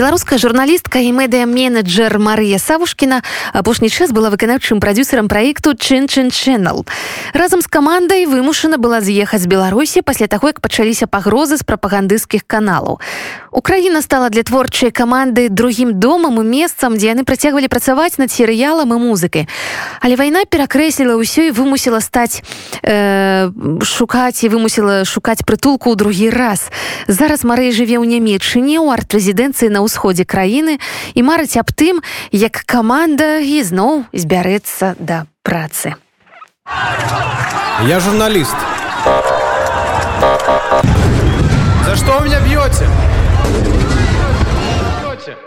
беларуская журналістка і медыа-менеджер Марыя Савушкіна апошні час была выканаўчым прадюсерам праекту чын-чын Channel. Разам з камандай вымушана была з'ехаць Беларусі пасля таго, як пачаліся пагрозы з прапагандысцкіх каналаў. Украіна стала для творчай каманды другім домам і месцам, дзе яны працягвалі працаваць над серыялам і музыкай. Але вайна перакрэсліла ўсё і вымусіла стаць э, шукаць і вымусіла шукаць прытулку ў другі раз. Зараз Марыя жыве ў нямецчыне ў арт-рэзідэнцыі на ўсходзе краіны і марыць аб тым, як каманда ізноў збярэцца да працы. Я журналіст. За што вы меня б'ёце?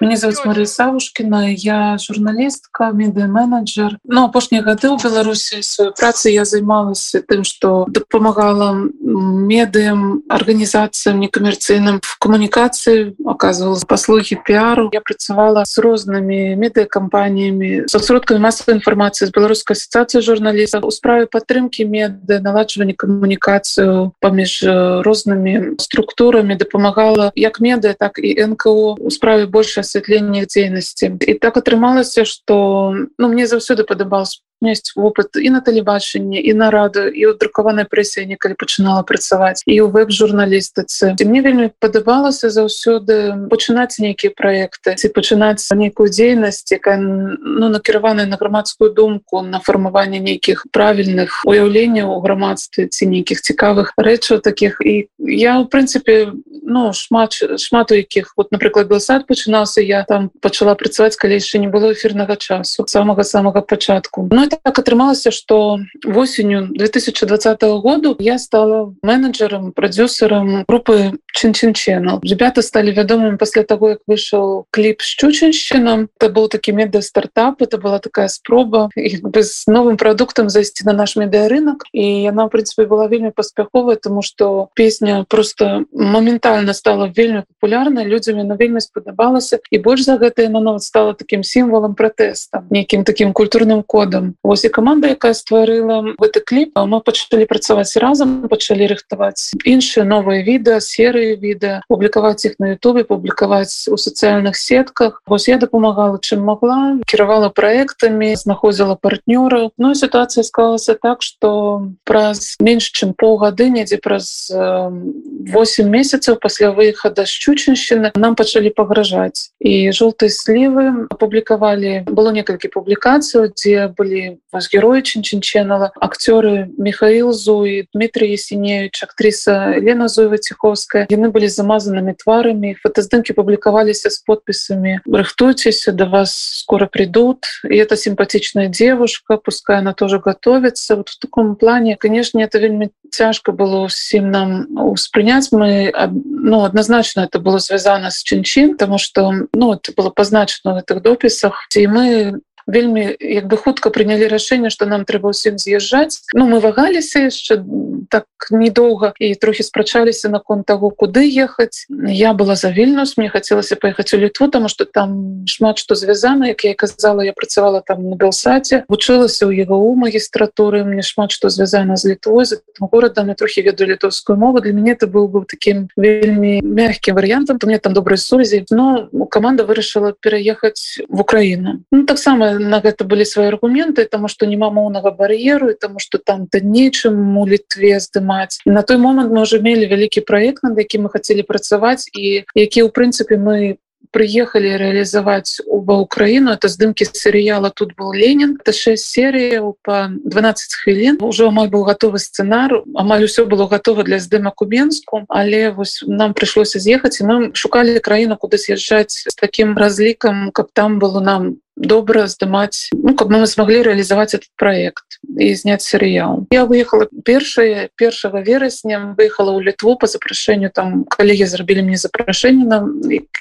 Меня зовут Мария Савушкина, я журналистка, медиа-менеджер. Но апошнія гады ў Беларусі сваёй працы я займалася тым, што дапамагала медыям, арганізацыям некамерцыйным в камунікацыі, оказывала паслугі піару. Я працавала з рознымі медыакампаніямі, са сродкамі масавай інфармацыі з беларускай асацыяцыі журналістаў у справе падтрымкі меды, наладжвання камунікацыю паміж рознымі структурамі дапамагала як медыа, так і НКО у справе больше асвятлення дзейнасці і так атрымалася что ну мне заўсёды падабалось есть опыт і на тэлебачанні і на раду і ў друкаванай прэсе некалі пачынала працаваць і ў веб-журналістыцы мне вельмі падабалася заўсёды пачынаць нейкія праекты ці пачынаць нейкую дзейнасць якая ну накіраваная на грамадскую думку на фармаванне нейкіх правільных уяўленняў у грамадстве ці нейкіх цікавых рэчаў таких. І я в прынцыпе ну шмат шмат у якіх вот напрыклад гласад пачынаўся я там пачала працаваць калі яшчэ не было эфірнага часу самага самага пачатку ну так атрымалася что восенню 2020 году я стала менеджером продюсером группы чин-чин channel ребята стали вядомыми пасля того як выйшаў клип с чучынщином это был такі медыа стартап это была такая спроба без новым продуктам зайсці на наш медыарынок і яна в принципе была вельмі паспяховая тому что песня просто моментально стала вельмі популярна людзямі на вельмі спадабалася. І больш за гэта яна нават стала таким сімвалам пратэста нейкім таким культурным кодам Вось і команда якая стварыла гэты кліп мы пачалі працаваць разам пачалі рыхтаваць іншыя новыя відэа серыі відэа публікаваць іх на Ютубе публікаваць у сацыяльных сетках вось я дапамагала чым могла кіравала проектамі знаходзіла партнёраў Ну сітуацыя склалася так что праз менш чым полгады недзе праз 8 месяцаў пасля выхада шчучыншчыны нам пачалі пагражаць і жоўтай слівы апублікавалі было некалькі публікацыяў дзе былі ваш герой чынчынченала акцёры михаил зуі дмитрий есеневич актриса лена зуева ціховская яны былі замазанымі тварамі фотаздымки публікаваліся с подпісамі рыхтуйцеся до вас скоро придут и это симпатичная девушка пускай она тоже готовится вот в таком плане конечно это вельмі цяжко было усім нам успрыняць мы ну однозначно это было связано с чынчин потому что ну это было позначено в этих допісах и мы вельмі як бы хутка прынялі рашэнне что нам трэба ўсім з'язджаць. Ну мы вагаліся яшчэ так недоўга і трохі спрачаліся наконт того куды ехаць. Я была за вільнус мне хацелася паехаць у літву тому что там шмат што звязана. Як я казала я працавала там на белсаце вучылася ў его у магістратуры мне шмат што звязана з літвой з горадам я трохі ведаю літоўскую мову. Для мяне это был бы таким вельмі мягкім варыянтам то мне там добрай сувязі. Но команда вырашыла пераехаць в Украіну. Ну, таксама на гэта былі свои аргументы тому что няма моўнага бар'еру тому что там то нечым у літве здымаць на той момант мы уже мелі вялікі проект над які мы хотели працаваць і які у прынцыпе мы приехали реализовать оба Украину. Это здымки сериала тут был Ленин это 6 серий по 12 хвілин уже амаль был готовы сценар. Амаль все было готово для здыма кубенску але вось нам пришлось з'ехаць и мы шукали краіну куда съезжать с таким разлікам как там было нам добра здымаць ну, каб мы смогли реализовать этот проект і зняць серыял. Я выехала першае першага верасня выехала ў літву по запрашэнню там калегі зрабілі мне запрашэнне на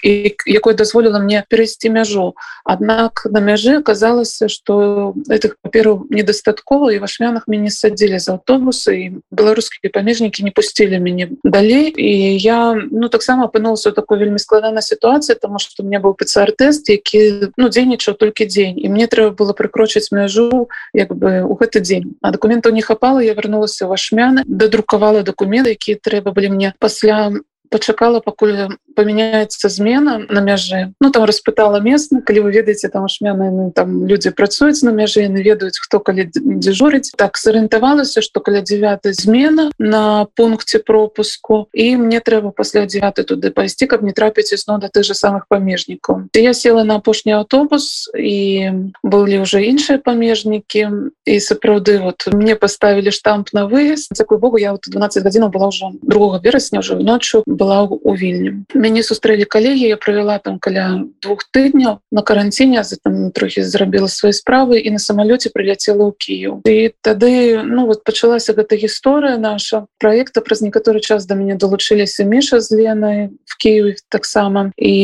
якое дазволіла мне перайсці мяжу. Аднак на мяжы аказалася что этих паперу недастаткова і вашмянах мяне садзілі за аўтобусы і беларускія памежнікі не пусцілі мяне далей. І я ну таксама апынулася такой вельмі складана сітуацыя тому что меня быў пцр-тэст які ну дзейнічаў только толькі дзень і мне трэба было прыкрочыць мяжу як бы у гэты дзень а документаў не хапала я вярнулася вашмяны дадрукавала документы якія трэба былі мне пасля пачакала пакуль памяняецца змена на мяжы ну там распытала месна калі вы ведаеце там шмяны там людзі працуюць на мяжы яны ведаюць хто калі дзежурыць так сарыентавалася что каля 9 змена на пункце пропуску і мне трэба пасля 9 туды пайсці каб не трапіць ізно да тых же самых памежнікаў я села на апошні аўтобус і былі уже іншыя памежнікі і сапраўды вот мне поставілі штамп на выезд. Такой Богу я вот 12 гадзінаў была ўжо другого верасня уже ноччу была у вільні. Мяне сустрэлі калегі я правяла там каля двух тыдняў на каранціне за там трохі зрабіла свои справы і на самалёце прыляцела ў Кіев і тады ну вот пачалася гэта гісторыя наша. Проекта праз некаторы час да мяне далучыліся міша з ленай в Киеве таксама і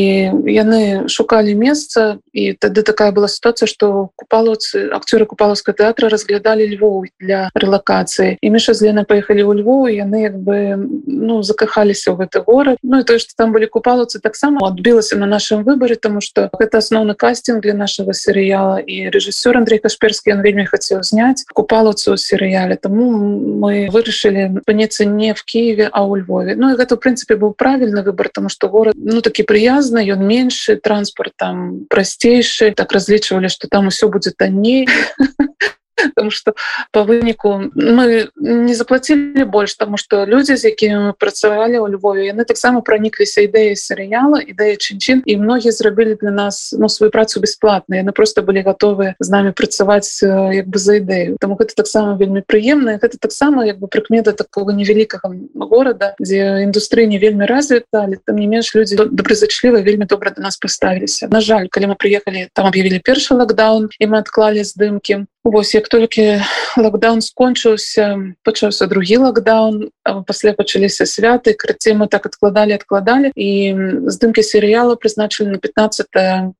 яны шукалі месца і тады такая была ситуация что купалоцы акцёры купалаўска тэатра разглядалі Львоў для рэлакацыі і міша з ленай поехали ў Львоў яны як бы ну закахаліся ў гэты горад Ну і то что там былі купалоцы таксама адбілася на нашым выбары тому что гэта асноўны кастинг для нашего серыяла і рэжысёр Андрей кашперскі он вельмі хацеў зняць купалацу ў серыяле тому мы вырашылі паніцца не в Киеве а ў Львове. Ну і гэта в прынцыпе быў правільны выбор тому что город ну такі прыязны ён меншы транспорт там прасцейшы так разлічвалі что там усё будзе танней потому что по выніку мы не заплатили больш тому что люди з якімі мы працавалі у Львове яны таксама пронікліся ідэі серыяла ідэя чынчын і многія зрабілі для нас ну свою працу бесплатна яны просто былі готовы з нами працаваць як бы за ідэю там гэта таксама вельмі прыемна гэта таксама як бы прыкмета такого невялікага города дзе індустрыя не вельмі развіта але там не менш люди добрызачліва вельмі добра до нас паставіліся На жаль калі мы приехали там об'явілі першы лакдаун і мы адклалі здымки Вось як толькі лакдаун скончыўся пачаўся другі лакдаун пасля пачаліся святы крыцей мы так адкладалі адкладалі. І здымкі серыяла прызначылі на 15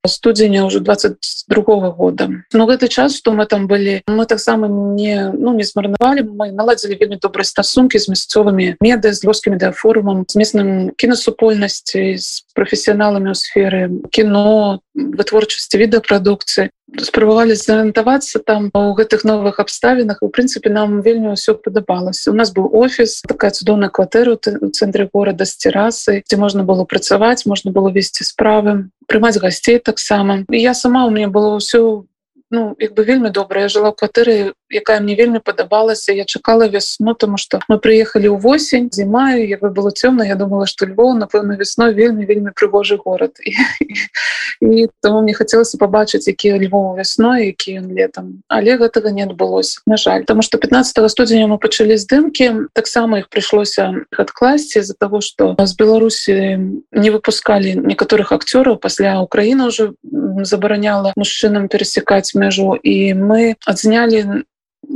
студзеня ўжо 22 года. Но гэты час што мы там былі мы таксама не ну не змарнавалі. Мы наладзілі вельмі добрыя стасункі з мясцовымі меды з лёскімі дыафорумам з местным кінасупольнасці з прафесіяналамі ў сферы кіно вытворчасці відэапрадукцыі спрабавалі зарыентавацца там у гэтых новых абставінах у прынцыпе нам вельмі ўсё падабалася. У нас быў офіс такая цудоўная кватэра у цэнтры горада з терасы дзе можна было працаваць можна было весці справы прымаць гасцей таксама. Я сама у мне было ўсё ну як бы вельмі добрая жыла ў кватэры якая мне вельмі падабалася я чакала весну тому что мы приехали ў восень зімаю як бы было цёмна я думала что Львов напэўна весной вельмі вельмі прыгожы город. І, і тому мне хацелася побачыць якія Львов весной які ён летом але гэтага не адбылося на жаль. Потому что 15 студзеня мы пачалі здымки таксама их прыйшлося адкласці из-за того что з Беларусі не выпускали некаторых акцёраў. Пасля Украіна уже забараняла мужчынам пересекаць мяжу. І мы адзнялі на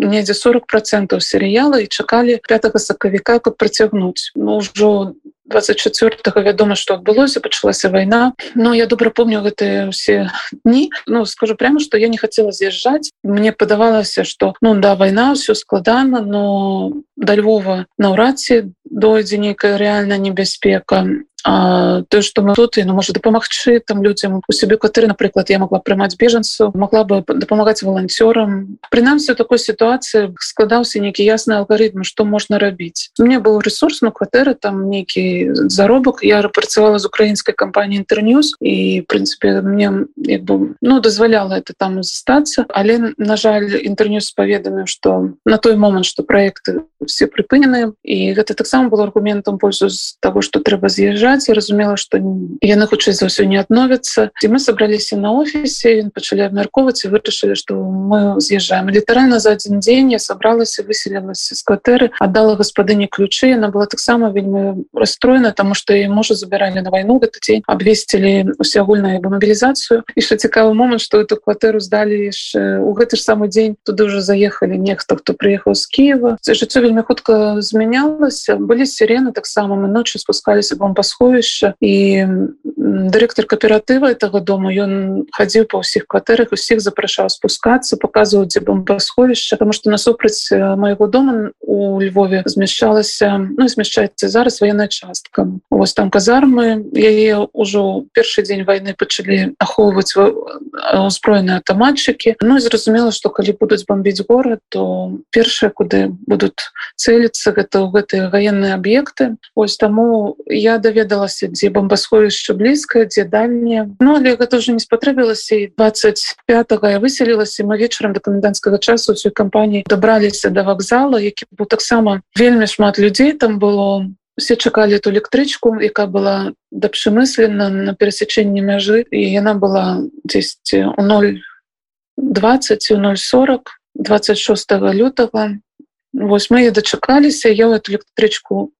недзе 40 процентов серыяла і чакалі 5 сакавіка каб працягнуць ну, ўжо 24 вядома что адбылося пачалася вайна но я добра помню гэтыя все дні ну скажу прямо что я не хотела з'язджаць мне падавалася что ну да вайна все складана но да Львова наўрад ці дойдзе нейкая рэальная небяспека. То что мы тут і ну, можа дапамагчы там людзям. У сябе кватэры напрыклад я могла прымаць бежанцу могла бы дапамагаць волонцёрам прынамсі такой сітуацыі складаўся нейкі ясны алгарытм что можна рабіць. Мне был ресурс на кватэры там нейкі заробак. Я працавала з украінскай кампаніі інтерньюз і прынцыпе мне як бы ну дазваляла это там застацца. Але на жаль інтерньюз паведаміў что на той момант что проекты все прыпынены і гэта таксама был аргументам пользу з того что трэба з'язджаць і разумела што яны хутчэй за ўсё не адновяцца і мы сабраліся на офісе пачалі абмяркоўваць і вырашылі што мы з'язджаем літаральна за адзін дзень я сабралася выселілася з кватэры аддала гаспадыні ключы яна была таксама вельмі расстроена тому што і можа забіралі на вайну гэты дзень абвесцілі усеагульную мобілізацыю і що цікавы момант што эту кватэру здалі у гэты ж самы дзень туды ўжо заехалі нехта хто прыехаў з Киева жыццё вельмі хутка змянялася былі сирены таксама мы ноччу спускаліся бом па сховішча і дырэктар кааператыва этого дома ён хадзіў па ўсіх кватэрах усіх запрашаў спускацца показываў дзе бомбасховішча потому что насупраць майго дома у Львове змяшчалася ну змяшчаецца зараз военная частка участкам вось там казармы. Яе ўжо першы дзень войны пачалі ахоўваць узброеныя аўтаматчыкі Ну і зразумела што калі будуць бомбіць горад то першае куды будуць цэліцца гэта ў гэтыя военные аб'екты ось таму я даведалася дзе бомбасховішча блізкае дзе дальнее. Ну але гэта уже не спатрэбілася і 25 я выселілася мы вечарам да каменданцкага часу ўсёй кампаніі дабраліся до вакзала які быў таксама вельмі шмат людзей там было. Все чакалі эту электрычку якая была дапшымыслена на перасячэнні мяжы і яна была 10 у 0 20 у 040 26 лютага Вось мы дачакаліся я ў электрычку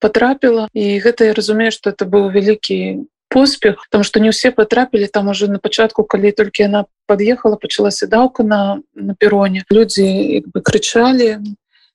потрапіла і гэта я разумею что это быў вялікі поспех там что не ўсе потрапілі там уже на пачатку калі толькі яна под'ехала пачалася даўка на на пероне. Люди бы крычалі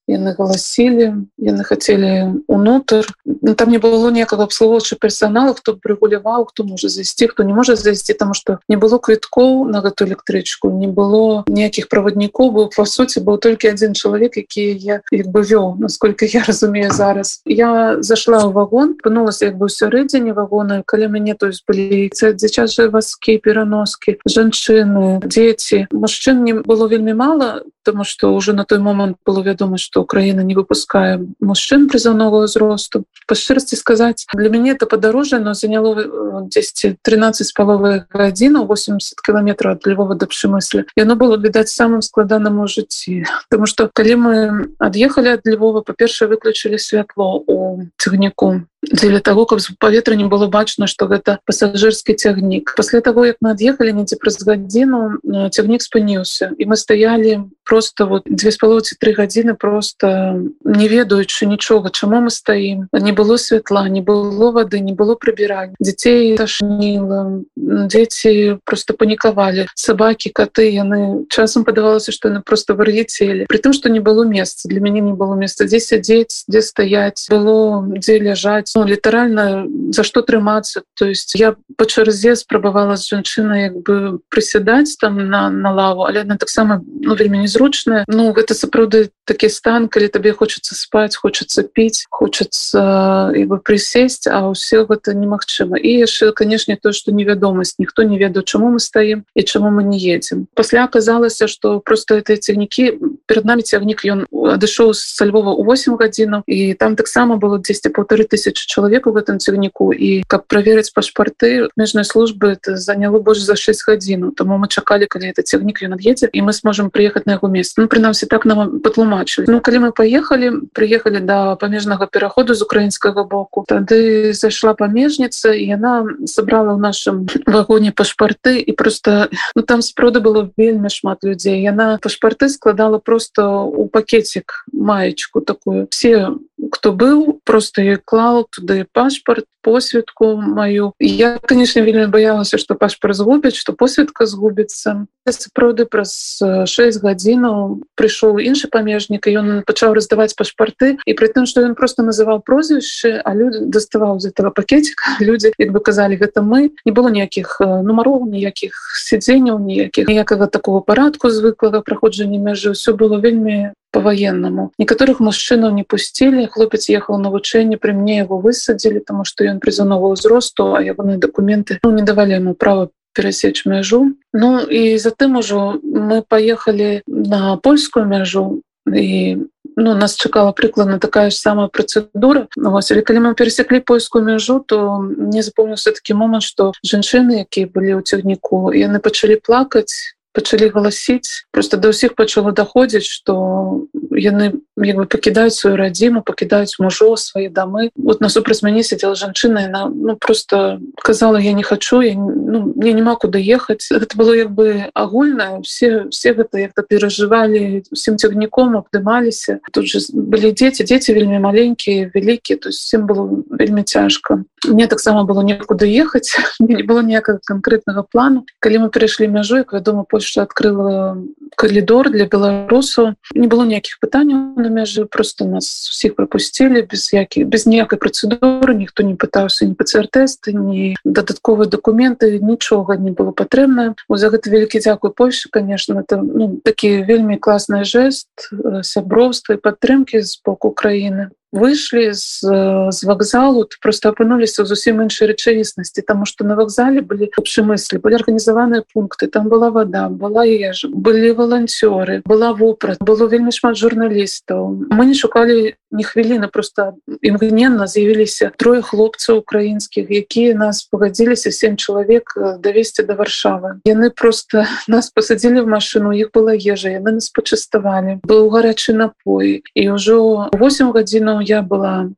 яны галасілі яны хацелі унутр ну, там не было ніякага абслугоўча персонала хто рэгуляваў хто можа зайсці хто не можа зайсці тому что не было квіткоў на гэту электрычку не было ніякіх праваднікоў бо по суці быў толькі адзін чалавек які я як бы вёў насколько я разумею зараз. Я зашла ў вагон пынулася як бы сярэдзіне вагона калі мяне то есть былі дзіцячыя васкі пераноскі жанчыны дзеці мужчын не было вельмі мала тому что уже на той момант было вядома что Украина не выпускае мужчын призыўнога ўзросту по шчырасці сказаць для мяне это падарожжа но заняло 10 13 з паловы гадзіну 80 кіламетраў ад львова да пшымыслі яно было відаць самым складаным у жыцці потому что калі мы ад'ехалі ад львова па-першае выключылі святло у цягніку дзеля того каб з паветра не было бачна что гэта пассажырскі цягнік пасля того як мы ад'ехалі недзе праз гадзіну цягнік спыніўся і мы стаялі просто вот две з палоці три гадзіны просто не ведаючы нічога чаму мы стаім не было святла не было воды не было прыбірання дзяцей ташніла дзеці просто панікавалі сабакі коты яны часам падавалася что яны просто вар'ецелі при тым что не было месца для мяне не было месца дзе сядзець дзе стаять было дзе ляжаць ну, літаральна за што трымацца то есть я по чарзе спрабавала з жанчынай як бы прысядаць там на на лаву але она таксама ну вельмі незручная ну гэта сапраўды такі стан калі табе хочацца спаць хочацца піць хочацца бы прысесть а ўсё гэта немагчыма і яшчэ канешне то что невядомасць ніхто не ведаў чаму мы стаім і чаму мы не едзем пасля аказалася что просто это цягнікі перед нами цягнік ён адышоў са Львова у 8 гадзінаў і там таксама было 10 полторы тысячи тысяч чалавек у гэтым цягніку і каб праверыць пашпарты межнай службы это заняло больш за 6 гадзін тому мы чакалі калі это цягнік ён ад'едзе і мы сможем приехать на яго место ну прынамсі так нам патлумачылі Ну калі мы поехали приехали до да памежнага пераходу з украінскага боку тады зайшла памежніца і яна сабрала ў нашым вагоне пашпарты і просто ну там спроды было вельмі шмат людзей яна пашпарты складала просто у пакетик маечку такую все кто быў просто клал туды пашпарт посведку маю я конечно вельмі баялася что пашпарт згубяць что посведка згубіцца сапраўды праз 6 гадзінаў прыйшоў іншы памежнік і ён пачаў раздаваць пашпарты і при тым что ён просто называў прозвішчы а люди доставаў з этого пакетика люди як бы казалі гэта мы не было ніякіх нумароў ніякіх сядзенняў ніякіх ніякага такого парадку звыклага праходжання мяжы все было вельмі по-военнаму некаторых мужчынаў не пусцілі хлопец ехал навучэнне при мне его высадзілі тому что ён призыўнова ўзросту а ягоныя документы ну, не давалі ему права перасечь мяжу Ну і затым ужо мы поехали на польскую мяжу і ну нас чакала прыкладна такая ж самая процедура. Ну, вось, калі мы перасеклі польскую мяжу то мне запомніўся такі момант что жанчыны якія былі ў цягніку яны пачалі плакаць пачалі галасіць просто да ўсіх пачало даходзіць что яны як бы пакідаюць сваю радзіму пакідаюць мужо свае дамы вот насупраць мяне сидела жанчына на ну просто казала я не хочу я, ну, мне няма куды ехаць это было як бы агульна все все гэта як-то перажывалі усім цягніком абдымаліся тут же былі дзеці дзеці вельмі маленькія вялікія то есть всем было вельмі цяжка мне таксама было некуды ехаць не было ніякага конкретнага плану калі мы перайшлі мяжу як вядома по Польша открыла коридор для беларусаў не было ніякіх пытанняў на мяжы просто нас всех пропусцілі без якіх без ніякай процедуры. Ніхто не пытаўся не пцр-тесты не дадатковыя документы нічога не было патрэбна за гэта вялікі дзякуй Польша конечно. Это ну, такі вельмі класны жест сяброўства і падтрымки з боку Украіны выйшлі з, з вакзалу просто апынуліся ў зусім іншай рэчаіснасці таму што на вакзале былі общемыслі былі арганізаваныя пункты там была вода была ежа былі валанцёры была вопрат было вельмі шмат журналістаў мы не шукалі не хвіліны просто імгненна з'явіліся трое хлопцаў украінскіх якія нас пагадзіліся семь чалавек давесці до варшавы. Яны просто нас пасадзілі в машину іх была ежа яны нас пачаставалі быў гарачы напой. І ўжо 8 гадзінаў я была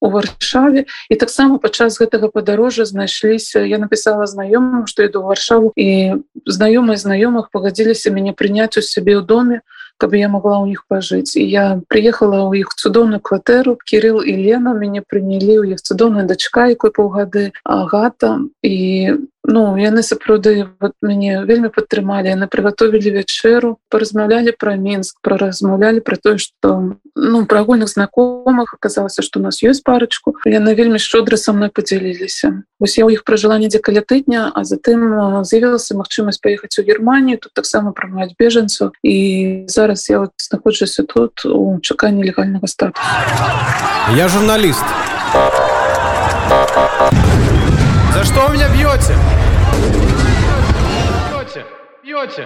у варшаве. І таксама падчас гэтага падарожжа знайшліся я написала знаёмым что іду варшаву і знаёмыя знаёмых пагадзіліся мяне прыняць у сябе ў доме каб я могла у них пажыць. І я приехала ў іх цудоўную кватэру кирилл і лена мяне прынялі ў іх цудоўная дачка якой паўгады агата. І ну яны сапраўды вот мяне вельмі падтрымалі яны приготовілі вячэру паразмаўлялі про мінск про размаўлялі про тое что ну про агульных знакомых оказалася что у нас ёсць парочку. Яны вельмі шчодра со мной подзяліліся ось я у іх пражыла недзе каля тыдня а затым з'явілася магчымасць паехаць у германію тут таксама прымаць бежанцаў і зараз я вот знаходжуся тут у чаканні легальнага статуса я журналіст. За что вы меня бьете? Бьете, бьете.